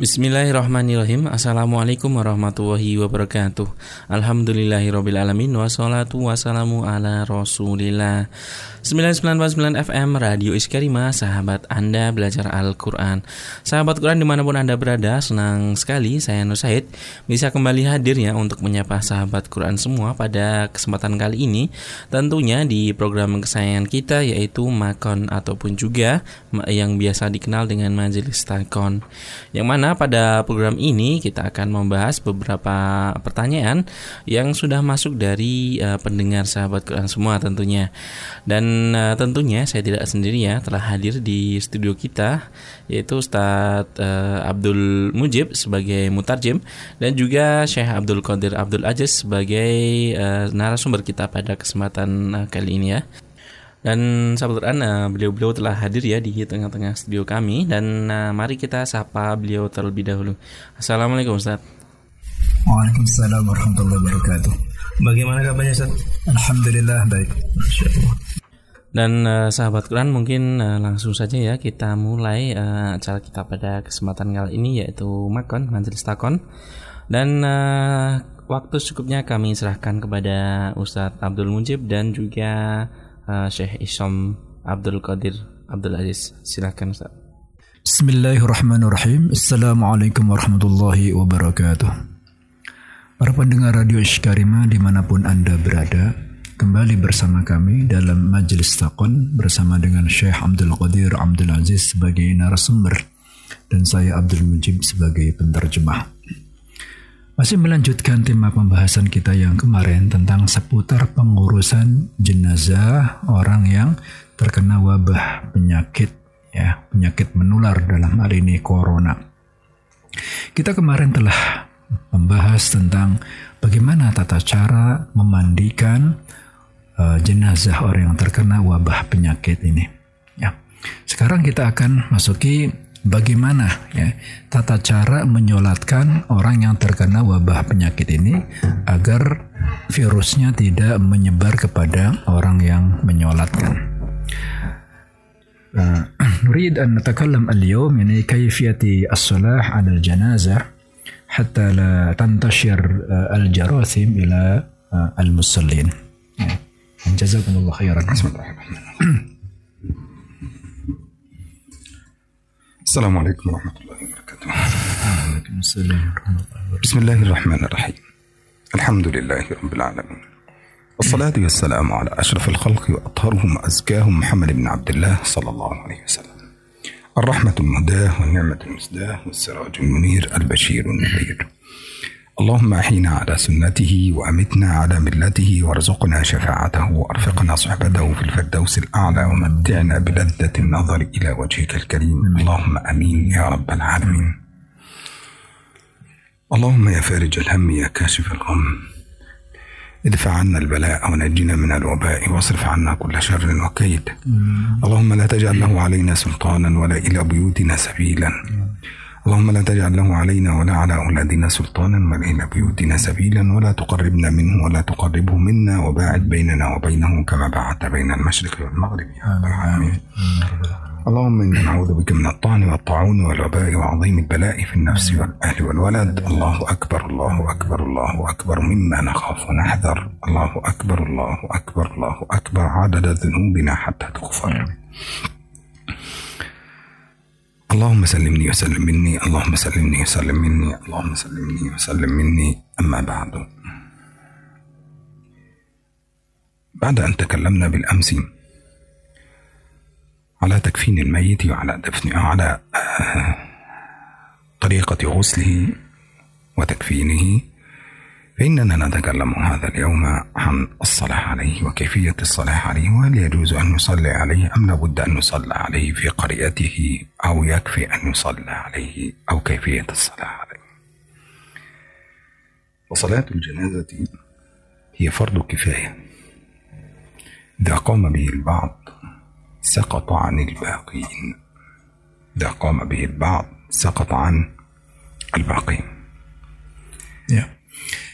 Bismillahirrahmanirrahim. Assalamualaikum warahmatullahi wabarakatuh. Alhamdulillahirrabbilalamin Wassalatu wassalamu ala rasulillah 99.9 FM Radio Iskarima Sahabat Anda belajar Al-Quran. Sahabat Quran di mana pun Anda berada Senang sekali saya Nur Said Bisa kembali hadir ya Untuk menyapa sahabat Quran semua Pada kesempatan kali ini. Tentunya di program kesayangan kita Yaitu Makon Ataupun juga Yang biasa dikenal dengan Majelis Takon. Yang mana pada program ini kita akan membahas beberapa pertanyaan yang sudah masuk dari uh, pendengar sahabat Quran semua tentunya. Dan uh, tentunya saya tidak sendiri ya, telah hadir di studio kita yaitu Ustadz uh, Abdul Mujib sebagai mutarjem dan juga Syekh Abdul Qadir Abdul Aziz sebagai uh, narasumber kita pada kesempatan uh, kali ini ya. Dan sahabat Quran, uh, beliau-beliau telah hadir ya di tengah-tengah studio kami dan uh, mari kita sapa beliau terlebih dahulu. Assalamualaikum Ustaz. Waalaikumsalam warahmatullahi wabarakatuh. Bagaimana kabarnya Ustaz? Alhamdulillah baik. Dan uh, sahabat Quran mungkin uh, langsung saja ya kita mulai uh, acara kita pada kesempatan kali ini yaitu Makon Majelis Takon. Dan uh, waktu secukupnya kami serahkan kepada Ustadz Abdul Mujib dan juga uh, Syekh Isyam Abdul Qadir Abdul Aziz. Silakan Ustaz. Bismillahirrahmanirrahim. Assalamualaikum warahmatullahi wabarakatuh. Para pendengar Radio Ishkarima di mana pun Anda berada, kembali bersama kami dalam Majelis Takon bersama dengan Syekh Abdul Qadir Abdul Aziz sebagai narasumber dan saya Abdul Mujib sebagai penterjemah. Masih melanjutkan tema pembahasan kita yang kemarin tentang seputar pengurusan jenazah orang yang terkena wabah penyakit ya, penyakit menular dalam hal ini corona. Kita kemarin telah membahas tentang bagaimana tata cara memandikan uh, jenazah orang yang terkena wabah penyakit ini. Ya. Sekarang kita akan masuki bagaimana ya tata cara menyolatkan orang yang terkena wabah penyakit ini agar virusnya tidak menyebar kepada orang yang menyolatkan. نريد أن نتكلم اليوم يعني كيفية الصلاة على الجنازة حتى لا تنتشر الجراثيم إلى المصلين. جزاكم الله خيرا. بسم الله الرحمن الرحيم. السلام عليكم ورحمة الله وبركاته. وعليكم السلام ورحمة الله وبركاته. بسم الله الرحمن الرحيم. الحمد لله رب العالمين. والصلاة والسلام على أشرف الخلق وأطهرهم وأزكاهم محمد بن عبد الله صلى الله عليه وسلم. الرحمة المهداة والنعمة المسداة والسراج المنير البشير النذير. اللهم أحينا على سنته وأمتنا على ملته وارزقنا شفاعته وأرفقنا صحبته في الفردوس الأعلى ومتعنا بلذة النظر إلى وجهك الكريم. اللهم أمين يا رب العالمين. اللهم يا فارج الهم يا كاشف الغم. ادفع عنا البلاء ونجنا من الوباء واصرف عنا كل شر وكيد. اللهم لا تجعل له علينا سلطانا ولا إلى بيوتنا سبيلا. اللهم لا تجعل له علينا ولا على أولادنا سلطانا ولا إلى بيوتنا سبيلا ولا تقربنا منه ولا تقربه منا وباعد بيننا وبينه كما باعدت بين المشرق والمغرب يا رب العالمين. اللهم إنا نعوذ بك من الطعن والطاعون والوباء وعظيم البلاء في النفس والأهل والولد. الله أكبر الله أكبر الله أكبر. مما نخاف ونحذر. الله أكبر الله أكبر الله أكبر. عدد ذنوبنا حتى تغفر. اللهم سلمني وسلم مني اللهم سلمني وسلم مني اللهم سلمني وسلم مني. أما بعد بعد أن تكلمنا بالأمس على تكفين الميت وعلى دفنه على طريقة غسله وتكفينه فإننا نتكلم هذا اليوم عن الصلاة عليه وكيفية الصلاة عليه وهل يجوز أن نصلي عليه أم لابد أن نصلى عليه في قريته أو يكفي أن يصلى عليه أو كيفية الصلاة عليه؟ وصلاة الجنازة هي فرض كفاية. إذا قام به البعض سقط عن الباقين. إذا قام به البعض سقط عن الباقين.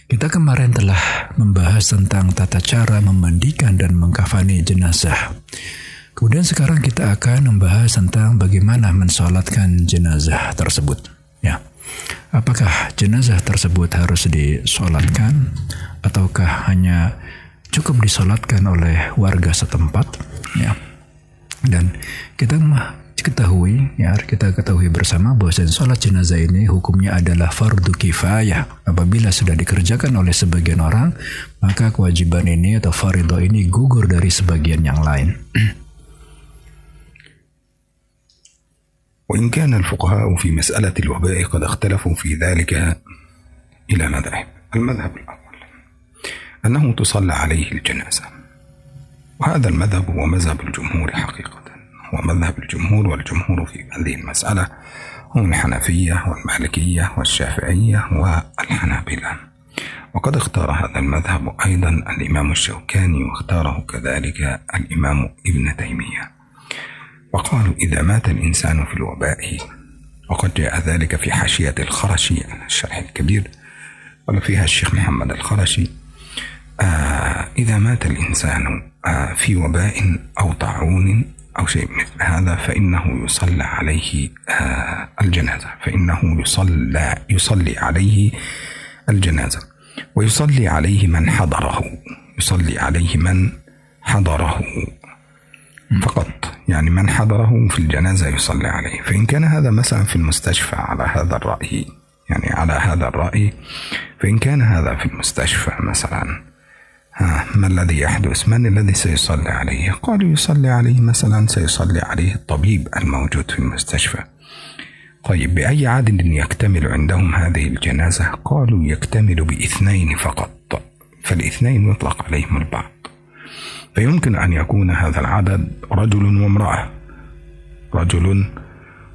Kita kemarin telah membahas tentang tata cara memandikan dan mengkafani jenazah. Kemudian sekarang kita akan membahas tentang bagaimana mensolatkan jenazah tersebut. Ya. apakah jenazah tersebut harus disolatkan ataukah hanya cukup disolatkan oleh warga setempat ya dan kita ketahui ya kita ketahui bersama bahwa sholat jenazah ini hukumnya adalah fardu kifayah apabila sudah dikerjakan oleh sebagian orang maka kewajiban ini atau faridah ini gugur dari sebagian yang lain وإن كان الفقهاء في مسألة الوباء قد اختلفوا في ذلك إلى مذاهب المذهب الأول أنه تصلى عليه الجنازة وهذا المذهب هو مذهب الجمهور حقيقة هو مذهب الجمهور والجمهور في هذه المسألة هم الحنفية والمالكية والشافعية والحنابلة. وقد اختار هذا المذهب أيضا الإمام الشوكاني واختاره كذلك الإمام ابن تيمية. وقالوا إذا مات الإنسان في الوباء وقد جاء ذلك في حاشية الخرشي الشرح الكبير قال فيها الشيخ محمد الخرشي آه إذا مات الإنسان آه في وباء أو طاعون أو شيء مثل هذا فإنه يصلى عليه آه الجنازة. فإنه يصلى يصلي عليه الجنازة. ويصلي عليه من حضره. يصلي عليه من حضره فقط. يعني من حضره في الجنازة يصلي عليه. فإن كان هذا مثلا في المستشفى على هذا الرأي يعني على هذا الرأي فإن كان هذا في المستشفى مثلا ما الذي يحدث؟ من الذي سيصلي عليه؟ قالوا يصلي عليه مثلا سيصلي عليه الطبيب الموجود في المستشفى. طيب بأي عدد يكتمل عندهم هذه الجنازة؟ قالوا يكتمل بإثنين فقط. فالإثنين يطلق عليهم البعض. فيمكن أن يكون هذا العدد رجل وامرأة. رجل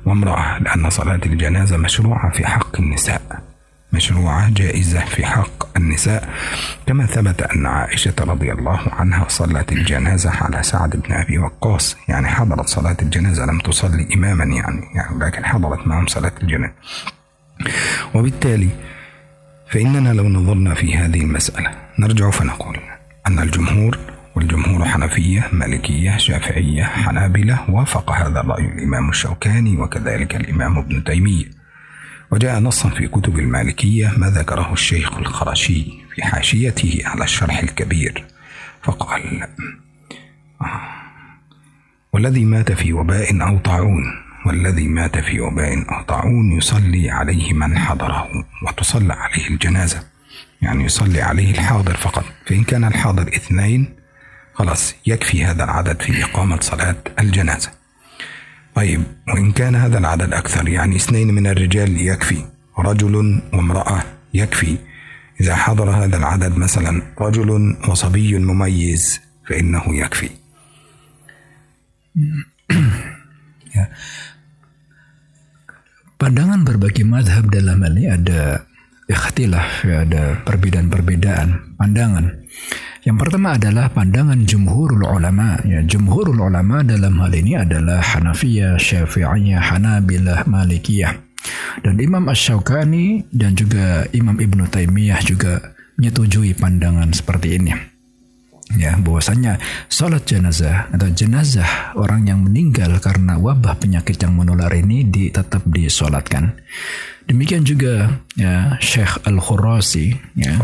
وامرأة لأن صلاة الجنازة مشروعة في حق النساء. مشروعة جائزة في حق النساء. كما ثبت أن عائشة رضي الله عنها صلت الجنازة على سعد بن أبي وقاص. يعني حضرت صلاة الجنازة لم تصلي إماما يعني, يعني لكن حضرت معهم صلاة الجنازة. وبالتالي فإننا لو نظرنا في هذه المسألة نرجع فنقول أن الجمهور والجمهور حنفية مالكية شافعية حنابلة وافق هذا الرأي الإمام الشوكاني وكذلك الإمام ابن تيمية. وجاء نصا في كتب المالكية ما ذكره الشيخ الخرشي في حاشيته على الشرح الكبير فقال والذي مات في وباء أو طاعون والذي مات في وباء أو طاعون يصلي عليه من حضره وتصلى عليه الجنازة يعني يصلي عليه الحاضر فقط فإن كان الحاضر اثنين خلاص يكفي هذا العدد في إقامة صلاة الجنازة. طيب وإن كان هذا العدد أكثر يعني اثنين من الرجال يكفي رجل وامرأة يكفي إذا حضر هذا العدد مثلا رجل وصبي مميز فإنه يكفي. Pandangan berbagai madhab dalam hal ini ada ikhtilaf, ada perbedaan-perbedaan pandangan. Yang pertama adalah pandangan jumhurul ulama. Ya, jumhurul ulama dalam hal ini adalah Hanafiyah, Syafi'iyah, Hanabilah, Malikiyah. Dan Imam Ash-Shawkani dan juga Imam Ibnu Taimiyah juga menyetujui pandangan seperti ini. Ya, bahwasanya salat jenazah atau jenazah orang yang meninggal karena wabah penyakit yang menular ini di, tetap disolatkan. Demikian juga ya Syekh Al-Khurasi ya.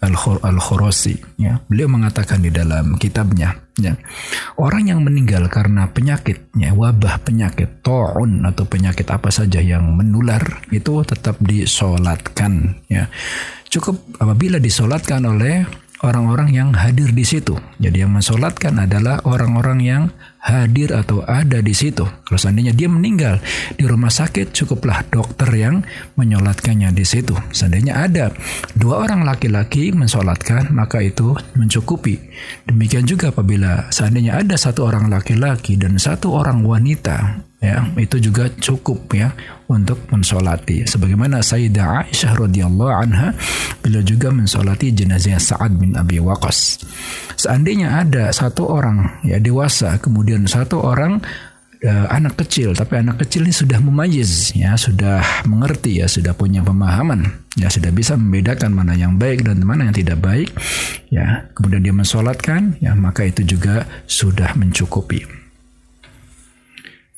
Al-Khurasi ya. Beliau mengatakan di dalam kitabnya ya. Orang yang meninggal karena penyakitnya, wabah penyakit taun atau penyakit apa saja yang menular itu tetap disolatkan ya. Cukup apabila disolatkan oleh orang-orang yang hadir di situ. Jadi yang mensolatkan adalah orang-orang yang hadir atau ada di situ. Kalau seandainya dia meninggal di rumah sakit, cukuplah dokter yang menyolatkannya di situ. Seandainya ada dua orang laki-laki mensolatkan, maka itu mencukupi. Demikian juga apabila seandainya ada satu orang laki-laki dan satu orang wanita ya itu juga cukup ya untuk mensolati. Sebagaimana Sayyidah Aisyah radhiyallahu anha beliau juga mensolati jenazah Sa'ad bin Abi Waqqas seandainya ada satu orang ya dewasa kemudian satu orang uh, anak kecil tapi anak kecil ini sudah memayiz ya sudah mengerti ya sudah punya pemahaman ya sudah bisa membedakan mana yang baik dan mana yang tidak baik ya kemudian dia mensolatkan ya maka itu juga sudah mencukupi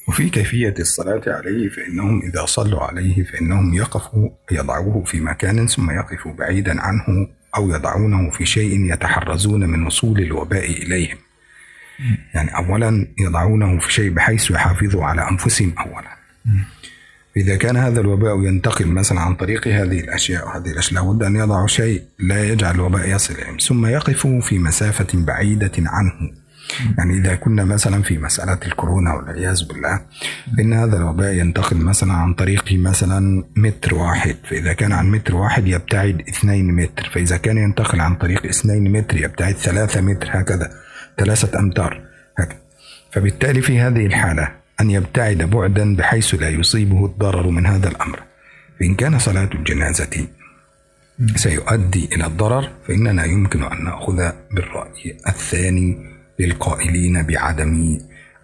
وفي كيفية الصلاة عليه فإنهم إذا صلوا عليه فإنهم يقفوا يضعوه في مكان ثم يقفوا بعيدا عنه أو يضعونه في شيء يتحرزون من وصول الوباء إليهم. يعني أولا يضعونه في شيء بحيث يحافظوا على أنفسهم أولا. إذا كان هذا الوباء ينتقل مثلا عن طريق هذه الأشياء وهذه الأشياء لابد أن يضعوا شيء لا يجعل الوباء يصل إليهم. ثم يقفوا في مسافة بعيدة عنه. يعني إذا كنا مثلا في مسألة الكورونا والعياذ بالله فإن هذا الوباء ينتقل مثلا عن طريق مثلا متر واحد. فإذا كان عن متر واحد يبتعد اثنين متر. فإذا كان ينتقل عن طريق اثنين متر يبتعد ثلاثة متر. هكذا ثلاثة أمتار. هكذا. فبالتالي في هذه الحالة أن يبتعد بعدا بحيث لا يصيبه الضرر من هذا الأمر. فإن كان صلاة الجنازة سيؤدي إلى الضرر فإننا يمكن أن نأخذ بالرأي الثاني للقائلين بعدم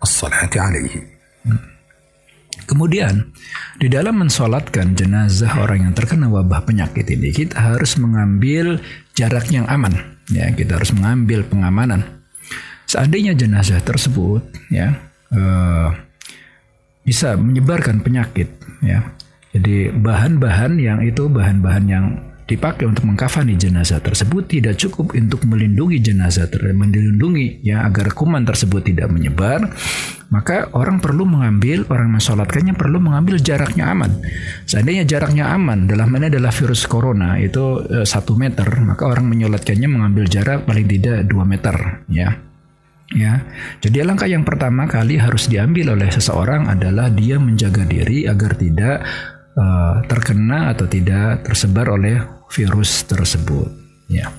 الصلاة عليه. Kemudian, di dalam mensolatkan jenazah orang yang terkena wabah penyakit ini, kita harus mengambil jarak yang aman. Ya, kita harus mengambil pengamanan. Seandainya jenazah tersebut, ya, uh, bisa menyebarkan penyakit, ya. Jadi bahan-bahan yang itu bahan-bahan yang dipakai untuk mengkafani jenazah tersebut tidak cukup untuk melindungi jenazah tersebut, melindungi ya agar kuman tersebut tidak menyebar, maka orang perlu mengambil orang mensolatkannya perlu mengambil jaraknya aman. Seandainya jaraknya aman dalam mana adalah virus corona itu eh, satu meter, maka orang menyolatkannya mengambil jarak paling tidak dua meter ya. Ya, jadi langkah yang pertama kali harus diambil oleh seseorang adalah dia menjaga diri agar tidak uh, terkena atau tidak tersebar oleh virus tersebut. Ya.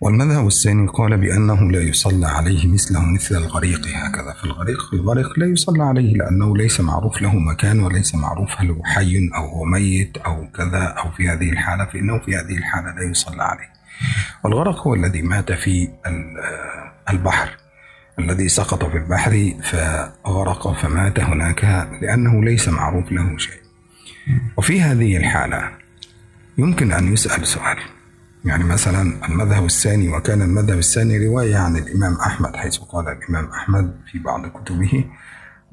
والمذهب الثاني قال بأنه لا يصلى عليه مثله مثل الغريق هكذا فالغريق الغريق لا يصلى عليه لأنه ليس معروف له مكان وليس معروف هل هو حي أو هو ميت أو كذا أو في هذه الحالة فإنه في هذه الحالة لا يصلى عليه والغرق هو الذي مات في البحر الذي سقط في البحر فغرق فمات هناك لأنه ليس معروف له شيء. وفي هذه الحالة يمكن أن يسأل سؤال. يعني مثلا المذهب الثاني وكان المذهب الثاني رواية عن الإمام أحمد حيث قال الإمام أحمد في بعض كتبه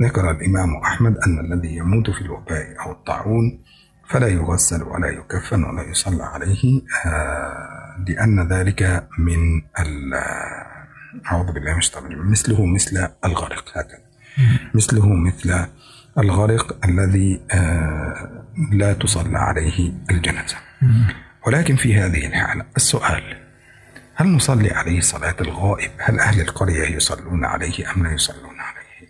ذكر الإمام أحمد أن الذي يموت في الوباء أو الطاعون فلا يغسل ولا يكفن ولا يصلى عليه آه، لأن ذلك من أعوذ بالله من الشيطان مثله مثل الغرق هكذا. مثله مثل الغرق الذي آه، لا تصلى عليه الجنازة. ولكن في هذه الحالة السؤال هل نصلي عليه صلاة الغائب؟ هل أهل القرية يصلون عليه أم لا يصلون عليه؟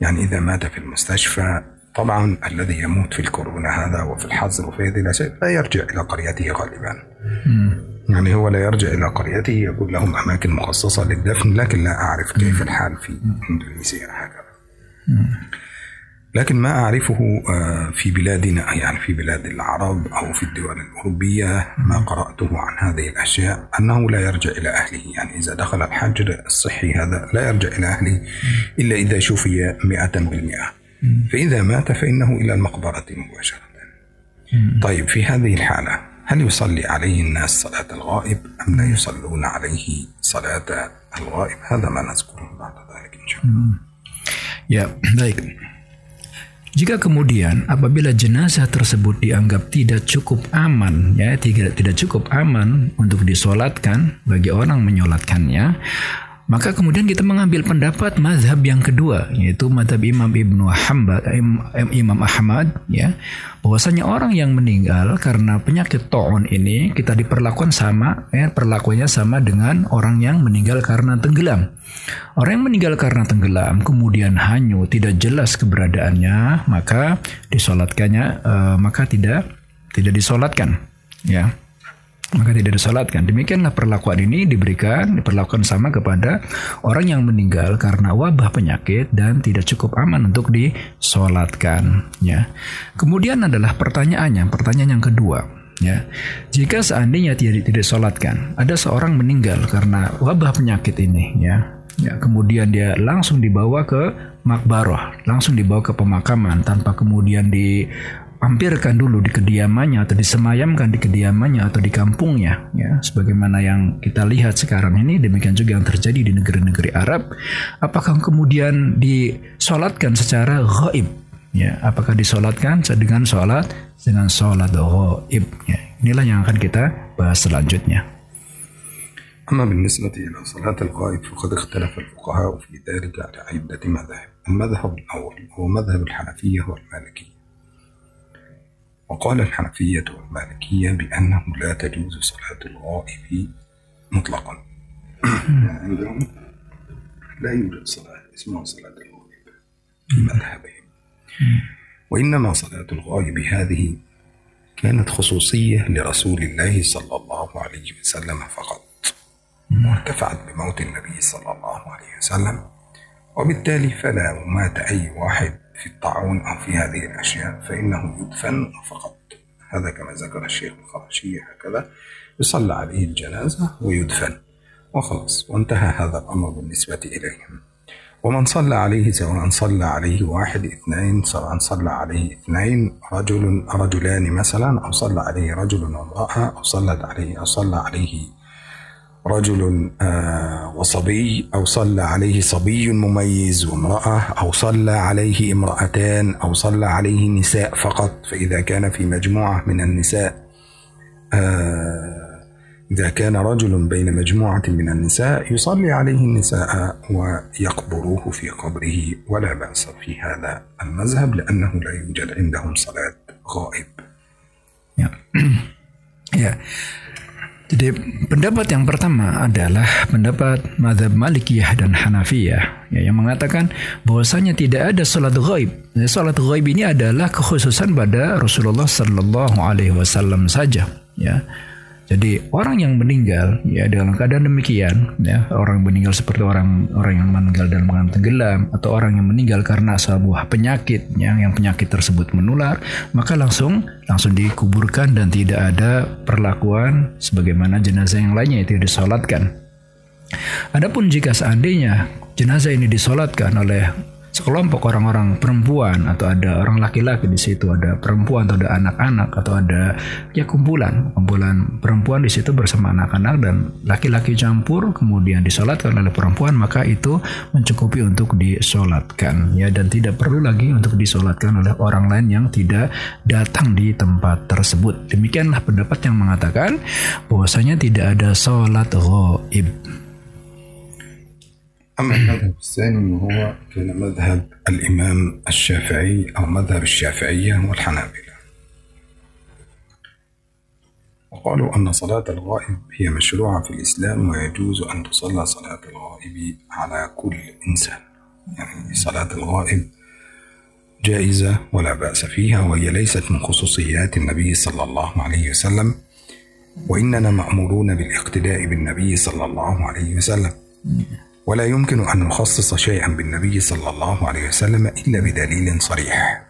يعني إذا مات في المستشفى طبعا الذي يموت في الكورونا هذا وفي الحظر وفي هذه الأشياء لا يرجع إلى قريته غالبا. يعني هو لا يرجع إلى قريته يقول لهم أماكن مخصصة للدفن لكن لا أعرف كيف الحال في إندونيسيا هكذا لكن ما أعرفه آه، في بلادنا يعني في بلاد العرب أو في الدول الأوروبية ما قرأته عن هذه الأشياء أنه لا يرجع إلى أهله. يعني إذا دخل الحجر الصحي هذا لا يرجع إلى أهله إلا إذا شفي مئة بالمئة. فإذا مات فإنه إلى المقبرة مباشرة. طيب في هذه الحالة هل يصلي عليه الناس صلاة الغائب أم لا يصلون عليه صلاة الغائب هذا ما نذكره بعد ذلك إن شاء الله Ya, baik. Jika kemudian apabila jenazah tersebut dianggap tidak cukup aman, ya tidak tidak cukup aman untuk disolatkan bagi orang menyolatkannya, maka kemudian kita mengambil pendapat mazhab yang kedua yaitu mazhab Imam Ibnu Hambal Imam Ahmad ya bahwasanya orang yang meninggal karena penyakit taun ini kita diperlakukan sama ya perlakuannya sama dengan orang yang meninggal karena tenggelam. Orang yang meninggal karena tenggelam kemudian hanyut tidak jelas keberadaannya maka disolatkannya uh, maka tidak tidak disolatkan ya maka tidak disolatkan. Demikianlah perlakuan ini diberikan, diperlakukan sama kepada orang yang meninggal karena wabah penyakit dan tidak cukup aman untuk disolatkan. Ya. Kemudian adalah pertanyaannya, pertanyaan yang kedua. Ya, jika seandainya tidak disolatkan, ada seorang meninggal karena wabah penyakit ini, ya, Ya, kemudian dia langsung dibawa ke makbaroh, langsung dibawa ke pemakaman tanpa kemudian di dilampirkan dulu di kediamannya atau disemayamkan di kediamannya atau di kampungnya ya sebagaimana yang kita lihat sekarang ini demikian juga yang terjadi di negeri-negeri Arab apakah kemudian disolatkan secara gaib ya apakah disolatkan dengan sholat dengan sholat gaib ya inilah yang akan kita bahas selanjutnya أما بالنسبة إلى صلاة الغائب فقد اختلف الفقهاء في ذلك على عدة مذاهب المذهب الأول هو مذهب الحنفية والمالكية وقال الحنفية والمالكية بأنه لا تجوز صلاة الغائب مطلقا. عندهم لا يوجد صلاة اسمها صلاة الغائب في مذهبهم. وإنما صلاة الغائب هذه كانت خصوصية لرسول الله صلى الله عليه وسلم فقط. وارتفعت بموت النبي صلى الله عليه وسلم. وبالتالي فلا مات أي واحد في الطاعون أو في هذه الأشياء فإنه يدفن فقط. هذا كما ذكر الشيخ الخرشي هكذا يصلى عليه الجنازة ويدفن. وخلاص وانتهى هذا الأمر بالنسبة إليهم. ومن صلى عليه سواء صلى عليه واحد اثنين سواء صلى عليه اثنين رجل رجلان مثلا أو صلى عليه رجل وامرأة أو صلت عليه أو صلى عليه رجل آه، وصبي أو صلى عليه صبي مميز وامرأة أو صلى عليه امرأتان أو صلى عليه نساء فقط فإذا كان في مجموعة من النساء آه، إذا كان رجل بين مجموعة من النساء يصلي عليه النساء ويقبروه في قبره ولا بأس في هذا المذهب لأنه لا يوجد عندهم صلاة غائب Ya. ya. Jadi pendapat yang pertama adalah pendapat madhab Malikiyah dan Hanafiyah ya, yang mengatakan bahwasanya tidak ada salat gaib. Ya, Salat gaib ini adalah kekhususan pada Rasulullah Sallallahu Alaihi Wasallam saja. Ya. Jadi orang yang meninggal ya dalam keadaan demikian ya orang meninggal seperti orang orang yang meninggal dalam keadaan tenggelam atau orang yang meninggal karena sebuah penyakit yang yang penyakit tersebut menular maka langsung langsung dikuburkan dan tidak ada perlakuan sebagaimana jenazah yang lainnya itu disolatkan. Adapun jika seandainya jenazah ini disolatkan oleh sekelompok orang-orang perempuan atau ada orang laki-laki di situ ada perempuan atau ada anak-anak atau ada ya kumpulan kumpulan perempuan di situ bersama anak-anak dan laki-laki campur kemudian disolatkan oleh perempuan maka itu mencukupi untuk disolatkan ya dan tidak perlu lagi untuk disolatkan oleh orang lain yang tidak datang di tempat tersebut. Demikianlah pendapat yang mengatakan bahwasanya tidak ada solat ghaib أما المذهب الثاني وهو كان مذهب الإمام الشافعي أو مذهب الشافعية والحنابلة وقالوا أن صلاة الغائب هي مشروعة في الإسلام ويجوز أن تصلى صلاة الغائب على كل إنسان. يعني صلاة الغائب جائزة ولا بأس فيها وهي ليست من خصوصيات النبي صلى الله عليه وسلم وإننا مأمورون بالاقتداء بالنبي صلى الله عليه وسلم. ولا يمكن أن نخصص شيئا بالنبي صلى الله عليه وسلم إلا بدليل صريح.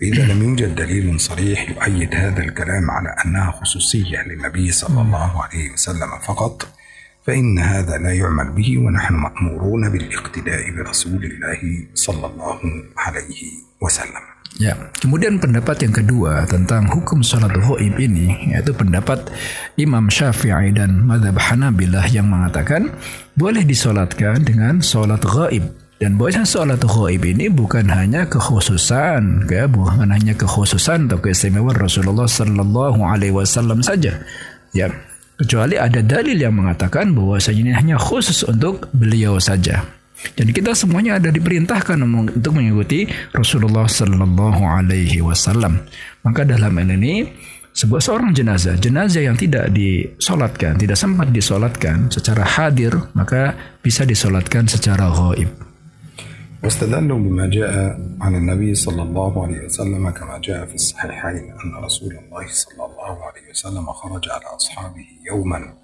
فإذا لم يوجد دليل صريح يؤيد هذا الكلام على أنها خصوصية للنبي صلى الله عليه وسلم فقط فإن هذا لا يعمل به ونحن مأمورون بالاقتداء برسول الله صلى الله عليه وسلم. Ya, kemudian pendapat yang kedua tentang hukum salat ghaib ini yaitu pendapat Imam Syafi'i dan Madhab Hanabilah yang mengatakan boleh disolatkan dengan salat ghaib dan bahwasanya salat ghaib ini bukan hanya kekhususan, ya, bukan hanya kekhususan atau keistimewaan Rasulullah Sallallahu Alaihi Wasallam saja, ya. Kecuali ada dalil yang mengatakan bahwasanya ini hanya khusus untuk beliau saja. Jadi kita semuanya ada diperintahkan untuk mengikuti Rasulullah Sallallahu Alaihi Wasallam. Maka dalam hal ini sebuah seorang jenazah, jenazah yang tidak disolatkan, tidak sempat disolatkan secara hadir, maka bisa disolatkan secara gaib. واستدلوا بما جاء عن النبي صلى الله عليه وسلم كما جاء في الصحيحين أن رسول الله صلى الله عليه وسلم خرج على أصحابه يوما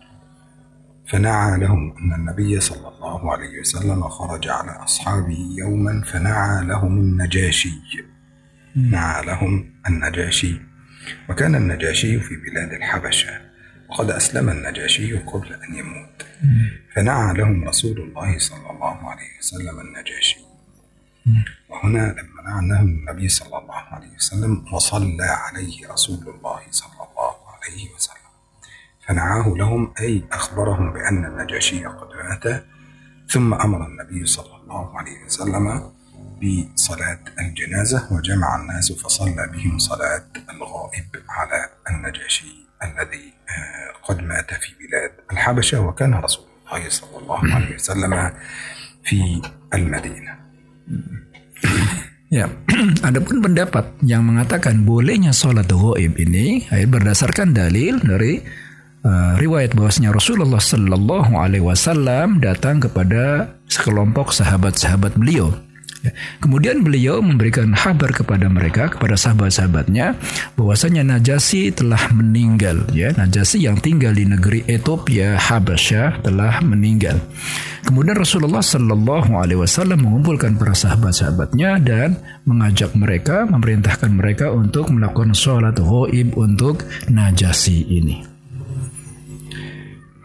فنعى لهم أن النبي صلى الله عليه وسلم خرج على أصحابه يوما فنعى لهم النجاشي. نعى لهم النجاشي. وكان النجاشي في بلاد الحبشة. وقد أسلم النجاشي قبل أن يموت. فنعى لهم رسول الله صلى الله عليه وسلم النجاشي. وهنا لما نعناه النبي صلى الله عليه وسلم وصلى عليه رسول الله صلى الله عليه وسلم. فنعاه لهم أي أخبرهم بأن النجاشي قد مات ثم أمر النبي صلى الله عليه وسلم بصلاة الجنازة وجمع الناس فصلى بهم صلاة الغائب على النجاشي الذي آه، قد مات في بلاد الحبشة وكان رسول الله صلى الله عليه وسلم في المدينة. Ya, ada pun pendapat yang mengatakan bolehnya sholat goib ini eh, berdasarkan dalil dari uh, riwayat bahwasanya Rasulullah Shallallahu Alaihi Wasallam datang kepada sekelompok sahabat-sahabat beliau Ya. Kemudian beliau memberikan kabar kepada mereka, kepada sahabat-sahabatnya, bahwasanya Najasi telah meninggal. Ya, Najasi yang tinggal di negeri Ethiopia, Habasyah, telah meninggal. Kemudian Rasulullah Shallallahu Alaihi Wasallam mengumpulkan para sahabat-sahabatnya dan mengajak mereka, memerintahkan mereka untuk melakukan sholat ghaib untuk Najasi ini.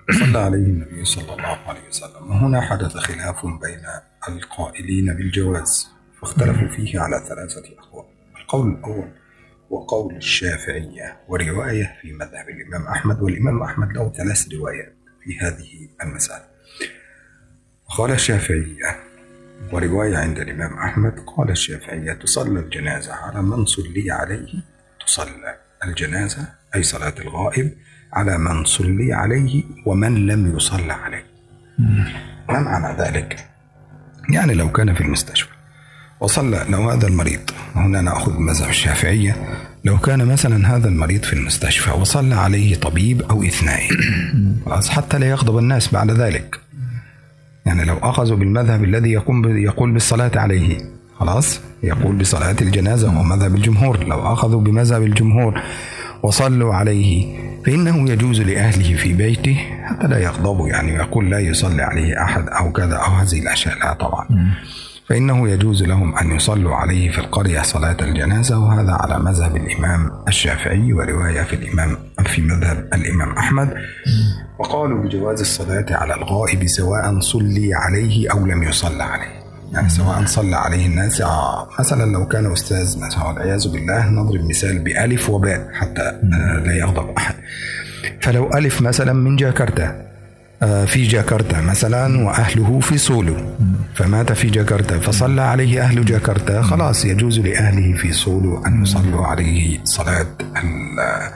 صلى عليه النبي صلى الله عليه وسلم. وهنا حدث خلاف بين القائلين بالجواز فاختلفوا فيه على ثلاثة أقوال. القول الأول وقول الشافعية ورواية في مذهب الإمام أحمد والإمام أحمد له ثلاث روايات في هذه المسألة. قال الشافعية ورواية عند الإمام أحمد قال الشافعية تصلى الجنازة على من صلي عليه تصلى الجنازة أي صلاة الغائب على من صلي عليه ومن لم يصلى عليه. ما معنى ذلك؟ يعني لو كان في المستشفى وصلى لو هذا المريض وهنا نأخذ مذهب الشافعية لو كان مثلا هذا المريض في المستشفى وصلى عليه طبيب أو اثنين حتى لا يغضب الناس بعد ذلك. يعني لو أخذوا بالمذهب الذي يقوم يقول بالصلاة عليه خلاص يقول بصلاة الجنازة وهو مذهب الجمهور. لو أخذوا بمذهب الجمهور وصلوا عليه. فإنه يجوز لأهله في بيته. حتى لا يغضبوا يعني يقول لا يصلي عليه أحد أو كذا أو هذه الأشياء لا طبعا. فإنه يجوز لهم أن يصلوا عليه في القرية صلاة الجنازة وهذا على مذهب الإمام الشافعي ورواية في الإمام في مذهب الإمام أحمد. وقالوا بجواز الصلاة على الغائب سواء صلي عليه أو لم يصلى عليه. يعني سواء صلى عليه الناس آه، مثلا لو كان أستاذ مثلا والعياذ بالله نضرب مثال بألف وباء حتى آه، لا يغضب أحد. فلو ألف مثلا من جاكرتا آه، في جاكرتا مثلا وأهله في سولو فمات في جاكرتا فصلى عليه أهل جاكرتا خلاص يجوز لأهله في سولو أن يصلوا عليه صلاة ال-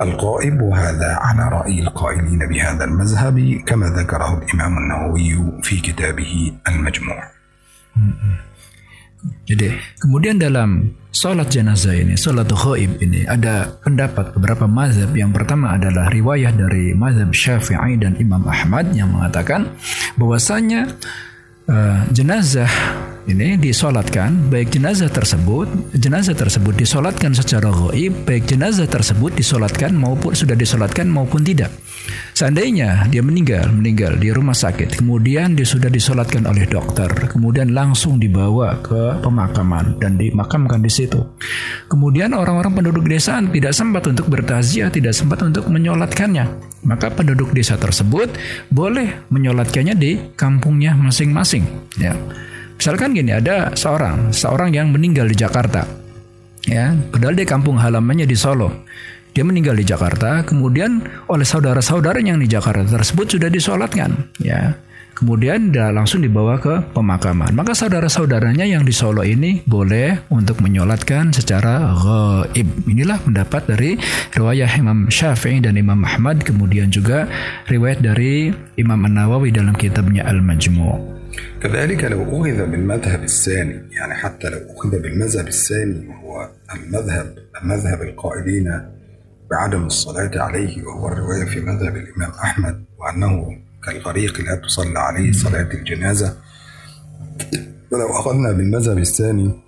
الغائب وهذا على رأي القائلين بهذا المذهب كما ذكره الإمام النووي في كتابه المجموع. Jadi kemudian dalam sholat jenazah ini, sholat ghaib ini ada pendapat beberapa mazhab. Yang pertama adalah riwayah dari mazhab Syafi'i dan Imam Ahmad yang mengatakan bahwasanya eh, jenazah ini disolatkan baik jenazah tersebut jenazah tersebut disolatkan secara gaib baik jenazah tersebut disolatkan maupun sudah disolatkan maupun tidak. Seandainya dia meninggal meninggal di rumah sakit kemudian dia sudah disolatkan oleh dokter kemudian langsung dibawa ke pemakaman dan dimakamkan di situ. Kemudian orang-orang penduduk desa tidak sempat untuk bertaziah tidak sempat untuk menyolatkannya. Maka penduduk desa tersebut boleh menyolatkannya di kampungnya masing-masing ya Misalkan gini, ada seorang, seorang yang meninggal di Jakarta. Ya, padahal dia kampung halamannya di Solo. Dia meninggal di Jakarta, kemudian oleh saudara-saudara yang di Jakarta tersebut sudah disolatkan, ya. Kemudian dia langsung dibawa ke pemakaman. Maka saudara-saudaranya yang di Solo ini boleh untuk menyolatkan secara gaib. Inilah pendapat dari riwayat Imam Syafi'i dan Imam Ahmad, kemudian juga riwayat dari Imam An-Nawawi dalam kitabnya Al-Majmu'. كذلك لو أخذ بالمذهب الثاني يعني حتى لو أخذ بالمذهب الثاني وهو المذهب مذهب القائلين بعدم الصلاة عليه وهو الرواية في مذهب الإمام أحمد وأنه كالغريق لا تصلى عليه صلاة الجنازة. ولو أخذنا بالمذهب الثاني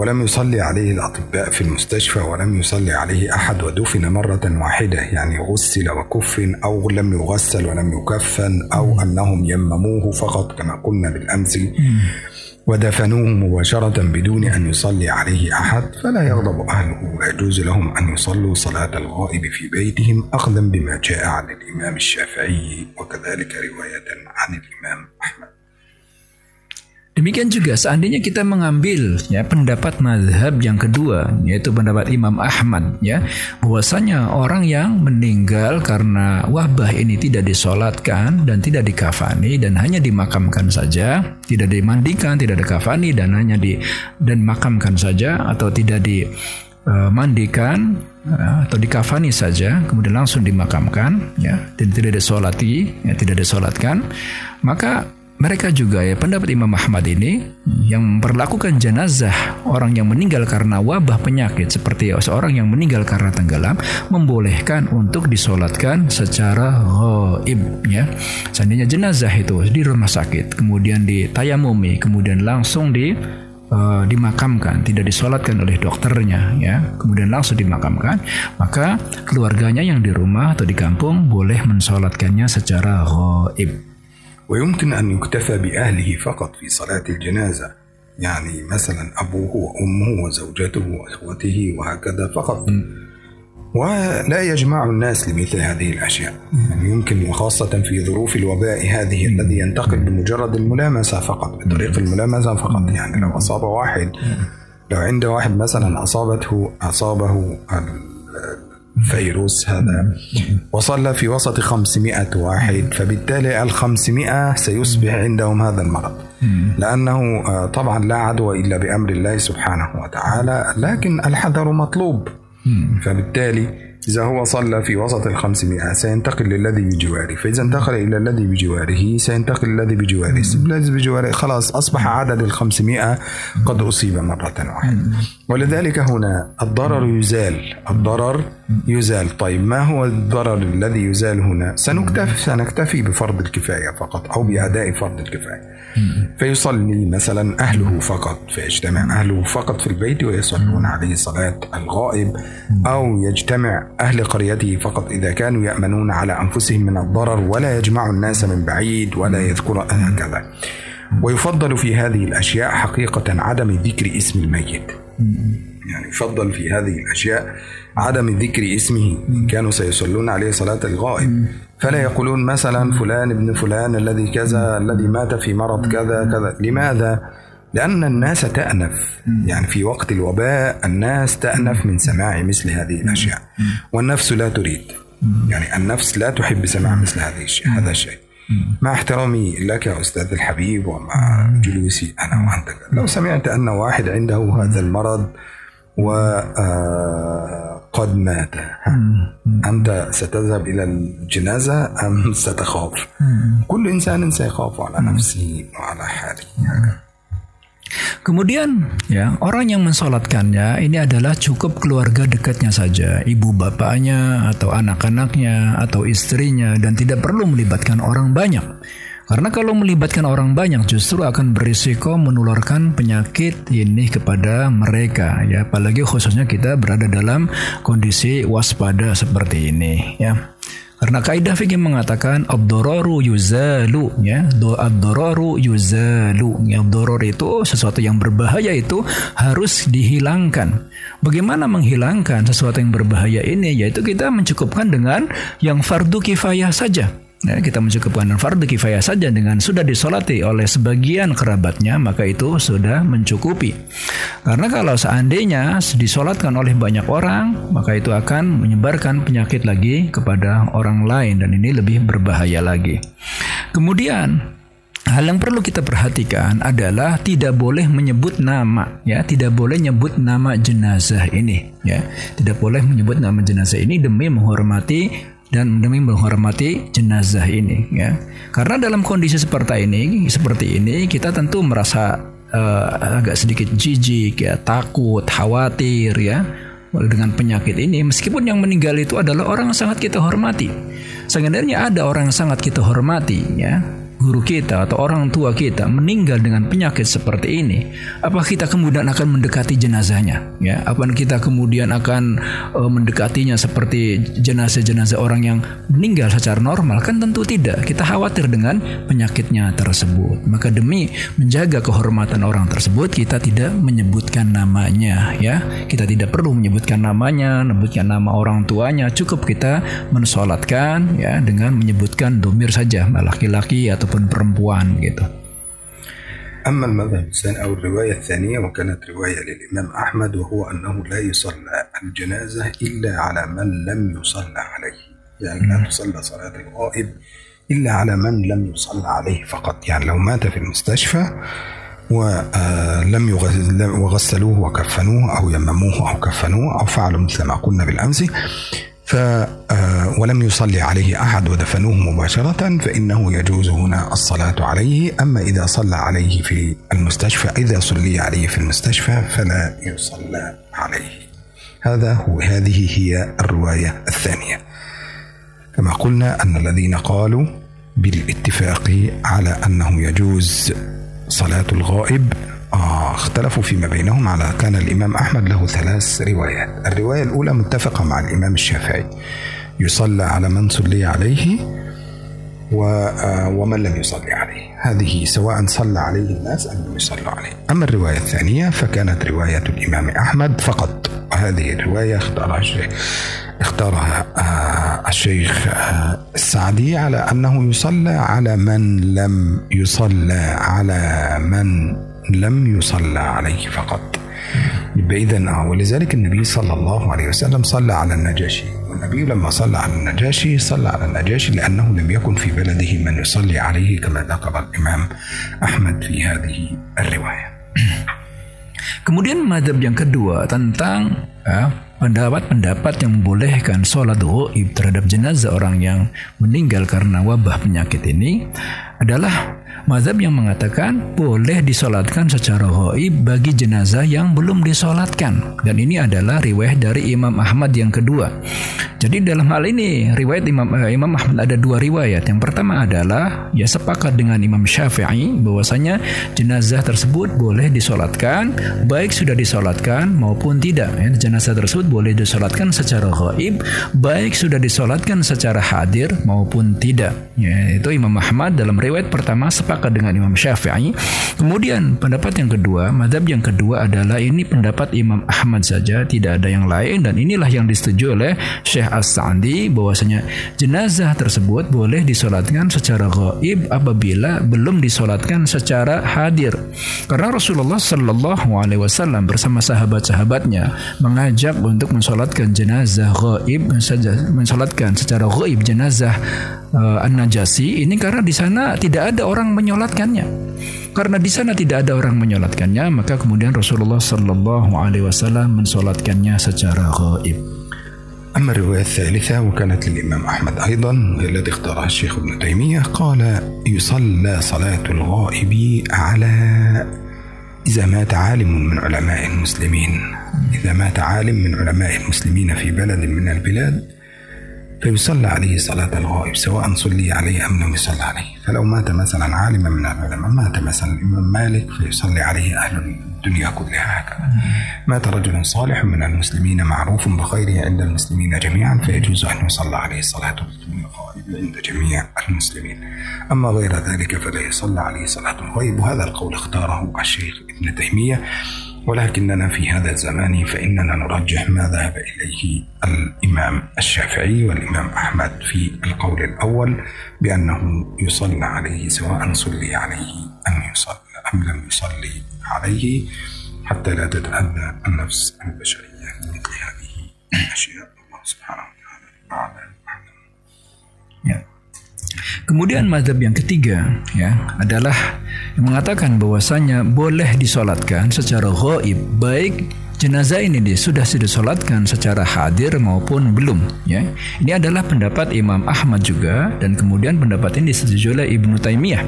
ولم يصلي عليه الأطباء في المستشفى ولم يصلي عليه أحد ودفن مرة واحدة. يعني غسل وكفن أو لم يغسل ولم يكفن أو أنهم يمموه فقط كما قلنا بالأمس. ودفنوه مباشرة بدون أن يصلي عليه أحد. فلا يغضب أهله ويجوز لهم أن يصلوا صلاة الغائب في بيتهم أخذا بما جاء عن الإمام الشافعي وكذلك رواية عن الإمام أحمد. Demikian juga seandainya kita mengambil ya pendapat mazhab yang kedua yaitu pendapat Imam Ahmad ya bahwasanya orang yang meninggal karena wabah ini tidak disolatkan dan tidak dikafani dan hanya dimakamkan saja, tidak dimandikan, tidak dikafani dan hanya di dan makamkan saja atau tidak dimandikan ya, atau dikafani saja kemudian langsung dimakamkan ya dan tidak disolati ya tidak disolatkan maka mereka juga ya pendapat Imam Ahmad ini yang memperlakukan jenazah orang yang meninggal karena wabah penyakit seperti seorang yang meninggal karena tenggelam membolehkan untuk disolatkan secara gaib ya. Seandainya jenazah itu di rumah sakit kemudian ditayamumi kemudian langsung di uh, dimakamkan, tidak disolatkan oleh dokternya, ya, kemudian langsung dimakamkan, maka keluarganya yang di rumah atau di kampung boleh mensolatkannya secara gaib. ويمكن أن يكتفى بأهله فقط في صلاة الجنازة يعني مثلا أبوه وأمه وزوجته وإخوته وهكذا فقط. ولا يجمع الناس لمثل هذه الأشياء. يعني يمكن وخاصة في ظروف الوباء هذه الذي ينتقل بمجرد الملامسة فقط بطريق الملامسة فقط. يعني لو أصاب واحد لو عند واحد مثلا أصابته أصابه فيروس هذا. وصلى في وسط 500 واحد فبالتالي ال 500 سيصبح عندهم هذا المرض. لأنه طبعا لا عدوى إلا بأمر الله سبحانه وتعالى لكن الحذر مطلوب. فبالتالي إذا هو صلى في وسط الخمسمائة سينتقل للذي بجواره. فإذا انتقل إلى الذي بجواره سينتقل للذي بجواره. الذي بجواره خلاص أصبح عدد الخمسمائة قد أصيب مرة واحدة. ولذلك هنا الضرر يزال. الضرر يزال. طيب ما هو الضرر الذي يزال هنا؟ سنكتفي سنكتفي بفرض الكفاية فقط أو بأداء فرض الكفاية. فيصلي مثلا أهله فقط فيجتمع أهله فقط في البيت ويصلون عليه صلاة الغائب أو يجتمع أهل قريته فقط إذا كانوا يأمنون على أنفسهم من الضرر ولا يجمع الناس من بعيد ولا يذكر هكذا. ويفضل في هذه الأشياء حقيقة عدم ذكر اسم الميت. يعني يفضل في هذه الأشياء عدم ذكر اسمه. كانوا سيصلون عليه صلاة الغائب. فلا يقولون مثلا فلان ابن فلان الذي كذا الذي مات في مرض كذا كذا. لماذا؟ لأن الناس تأنف. يعني في وقت الوباء الناس تأنف من سماع مثل هذه الأشياء. والنفس لا تريد. يعني النفس لا تحب سماع مثل هذه الشيء هذا الشيء. مع احترامي لك يا أستاذ الحبيب ومع جلوسي أنا وأنت. لو سمعت أن واحد عنده هذا المرض وقد مات أنت ستذهب إلى الجنازة أم ستخاف كل إنسان سيخاف على نفسه وعلى حاله Kemudian ya orang yang mensolatkannya ini adalah cukup keluarga dekatnya saja, ibu bapaknya atau anak-anaknya atau istrinya dan tidak perlu melibatkan orang banyak. Karena kalau melibatkan orang banyak justru akan berisiko menularkan penyakit ini kepada mereka ya apalagi khususnya kita berada dalam kondisi waspada seperti ini ya. Karena kaidah fikih mengatakan abdororu yuzalu ya, do abdororu yuzalu. Ya, abdoror itu sesuatu yang berbahaya itu harus dihilangkan. Bagaimana menghilangkan sesuatu yang berbahaya ini? Yaitu kita mencukupkan dengan yang fardu kifayah saja. Ya, kita mencukupkan fardu kifayah saja dengan sudah disolati oleh sebagian kerabatnya maka itu sudah mencukupi. Karena kalau seandainya disolatkan oleh banyak orang maka itu akan menyebarkan penyakit lagi kepada orang lain dan ini lebih berbahaya lagi. Kemudian Hal yang perlu kita perhatikan adalah tidak boleh menyebut nama, ya, tidak boleh menyebut nama jenazah ini, ya, tidak boleh menyebut nama jenazah ini demi menghormati dan demi menghormati jenazah ini ya. Karena dalam kondisi seperti ini, seperti ini kita tentu merasa uh, agak sedikit jijik ya, takut, khawatir ya dengan penyakit ini meskipun yang meninggal itu adalah orang yang sangat kita hormati. Sebenarnya ada orang yang sangat kita hormati ya, guru kita atau orang tua kita meninggal dengan penyakit seperti ini, apa kita kemudian akan mendekati jenazahnya? Ya, apa kita kemudian akan uh, mendekatinya seperti jenazah-jenazah orang yang meninggal secara normal? Kan tentu tidak. Kita khawatir dengan penyakitnya tersebut. Maka demi menjaga kehormatan orang tersebut, kita tidak menyebutkan namanya. Ya, kita tidak perlu menyebutkan namanya, menyebutkan nama orang tuanya. Cukup kita mensolatkan ya dengan menyebutkan domir saja, laki-laki atau ataupun perempuan gitu. أما المذهب الثاني أو الرواية الثانية وكانت رواية للإمام أحمد وهو أنه لا يصلى الجنازة إلا على من لم يصلى عليه يعني لا تصلى صلاة الغائب إلا على من لم يصلى عليه فقط يعني لو مات في المستشفى ولم وغسلوه وكفنوه أو يمموه أو كفنوه أو فعلوا مثل ما قلنا بالأمس ف ولم يصلي عليه أحد ودفنوه مباشرة فإنه يجوز هنا الصلاة عليه. أما إذا صلى عليه في المستشفى إذا صلي عليه في المستشفى فلا يصلى عليه. هذا هو هذه هي الرواية الثانية. كما قلنا أن الذين قالوا بالاتفاق على أنه يجوز صلاة الغائب آه اختلفوا فيما بينهم على كان الإمام أحمد له ثلاث روايات. الرواية الأولى متفقة مع الإمام الشافعي. يصلى على من صلي عليه ومن لم يصلي عليه. هذه سواء صلى عليه الناس أم لم يصلوا عليه. أما الرواية الثانية فكانت رواية الإمام أحمد فقط. وهذه الرواية اختارها الشيخ اختارها الشيخ السعدي على أنه يصلى على من لم يصلى على من لم يصلى عليه فقط. إذا ولذلك النبي صلى الله عليه وسلم صلى على النجاشي. والنبي لما صلى على النجاشي صلى على النجاشي لأنه لم يكن في بلده من يصلي عليه كما ذكر الإمام أحمد في هذه الرواية. Kemudian madhab yang kedua tentang pendapat-pendapat yang membolehkan sholat goib terhadap jenazah orang yang meninggal karena wabah penyakit ini adalah Mazhab yang mengatakan boleh disolatkan secara hoib bagi jenazah yang belum disolatkan. Dan ini adalah riwayat dari Imam Ahmad yang kedua. Jadi dalam hal ini riwayat Imam eh, Imam Ahmad ada dua riwayat. Yang pertama adalah ya sepakat dengan Imam Syafi'i bahwasanya jenazah tersebut boleh disolatkan baik sudah disolatkan maupun tidak. Ya, jenazah tersebut boleh disolatkan secara hoib baik sudah disolatkan secara hadir maupun tidak. Ya, itu Imam Ahmad dalam riwayat pertama sepakat dengan Imam Syafi'i. Kemudian pendapat yang kedua, madhab yang kedua adalah ini pendapat Imam Ahmad saja, tidak ada yang lain dan inilah yang disetujui oleh Syekh As-Sa'di bahwasanya jenazah tersebut boleh disolatkan secara gaib apabila belum disolatkan secara hadir. Karena Rasulullah Shallallahu Alaihi Wasallam bersama sahabat-sahabatnya mengajak untuk mensolatkan jenazah gaib, mensolatkan secara gaib jenazah uh, An-Najasi ini karena di sana tidak ada orang menyolatkannya. Karena di sana tidak ada orang menyolatkannya, maka kemudian Rasulullah Sallallahu Alaihi Wasallam mensolatkannya secara gaib. أما الرواية الثالثة وكانت للإمام أحمد أيضا الذي اختارها الشيخ ابن تيمية قال يصلى صلاة الغائب على إذا مات عالم من علماء المسلمين. إذا مات عالم من علماء المسلمين في بلد من البلاد فيصلى عليه صلاة الغائب سواء صلي عليه أم لم يصلى عليه. فلو مات مثلا عالما من العلماء مات مثلا الإمام مالك فيصلي عليه أهل الدنيا كلها هكذا. مات رجل صالح من المسلمين معروف بخيره عند المسلمين جميعا فيجوز أن يصلى عليه صلاة الغائب عند جميع المسلمين. أما غير ذلك فلا يصلى عليه صلاة الغائب. وهذا القول اختاره الشيخ ابن تيمية. ولكننا في هذا الزمان فإننا نرجح ما ذهب إليه الإمام الشافعي والإمام أحمد في القول الأول بأنه يصلى عليه سواء صلي عليه أم يصلى أم لم يصلي عليه حتى لا تتأذى النفس البشرية بمثل هذه الأشياء. الله سبحانه وتعالى أعلم Kemudian mazhab yang ketiga ya adalah yang mengatakan bahwasanya boleh disolatkan secara gaib baik jenazah ini dia sudah disolatkan secara hadir maupun belum ya. Ini adalah pendapat Imam Ahmad juga dan kemudian pendapat ini disetujui oleh Ibnu Taimiyah.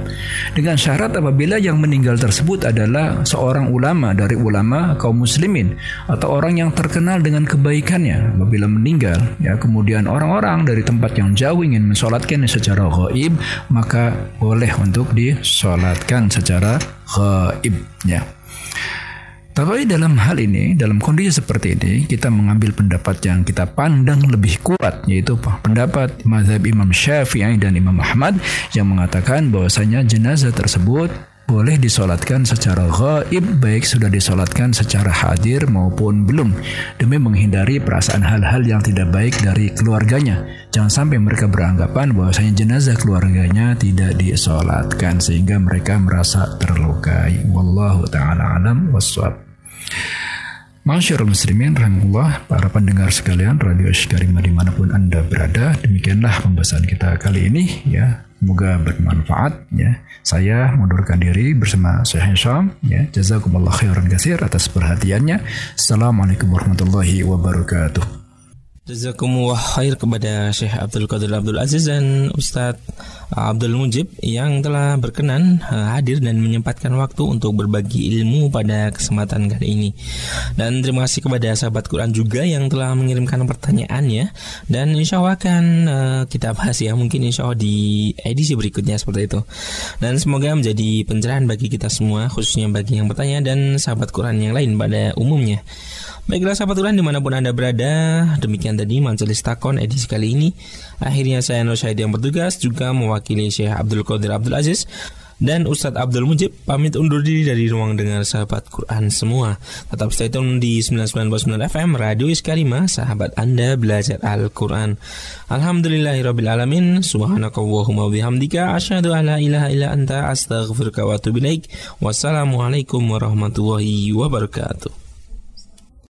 Dengan syarat apabila yang meninggal tersebut adalah seorang ulama dari ulama kaum muslimin atau orang yang terkenal dengan kebaikannya. Apabila meninggal ya kemudian orang-orang dari tempat yang jauh ingin mensolatkannya secara gaib maka boleh untuk disolatkan secara gaib ya tapi dalam hal ini, dalam kondisi seperti ini, kita mengambil pendapat yang kita pandang lebih kuat, yaitu pendapat mazhab Imam Syafi'i dan Imam Ahmad yang mengatakan bahwasanya jenazah tersebut boleh disolatkan secara gaib baik sudah disolatkan secara hadir maupun belum demi menghindari perasaan hal-hal yang tidak baik dari keluarganya. Jangan sampai mereka beranggapan bahwasanya jenazah keluarganya tidak disolatkan sehingga mereka merasa terlukai. Wallahu taala alam waswab. Masyarul muslimin rahimullah para pendengar sekalian Radio Sykarima di mana pun anda berada demikianlah pembahasan kita kali ini ya semoga bermanfaat ya. Saya mundurkan diri bersama Syekh Hisham ya. Jazakumullah khairan kasir atas perhatiannya. Assalamualaikum warahmatullahi wabarakatuh Jazakumullah khair kepada Syekh Abdul Qadir Abdul Aziz dan Ustadz Abdul Mujib yang telah berkenan eh, hadir dan menyempatkan waktu untuk berbagi ilmu pada kesempatan kali ini. Dan terima kasih kepada sahabat Quran juga yang telah mengirimkan pertanyaannya dan insya Allah akan uh, kita bahas ya mungkin insya Allah di edisi berikutnya seperti itu. Dan semoga menjadi pencerahan bagi kita semua khususnya bagi yang bertanya dan sahabat Quran yang lain pada umumnya. Baiklah sahabat Quran di mana pun Anda berada Demikian tadi Majelis Takon edisi kali ini Akhirnya saya Nur Syahid yang bertugas Juga mewakili Syekh Abdul Qadir Abdul Aziz dan Ustadz Abdul Mujib pamit undur diri dari ruang dengar sahabat Quran semua. Tetap stay tune di 99.9 FM Radio Iskarima, sahabat Anda belajar Al-Quran. Alhamdulillahirrabbilalamin, subhanakallahumma bihamdika, asyhadu ala ilaha illa anta, astaghfirka wa atubu Wassalamualaikum warahmatullahi wabarakatuh.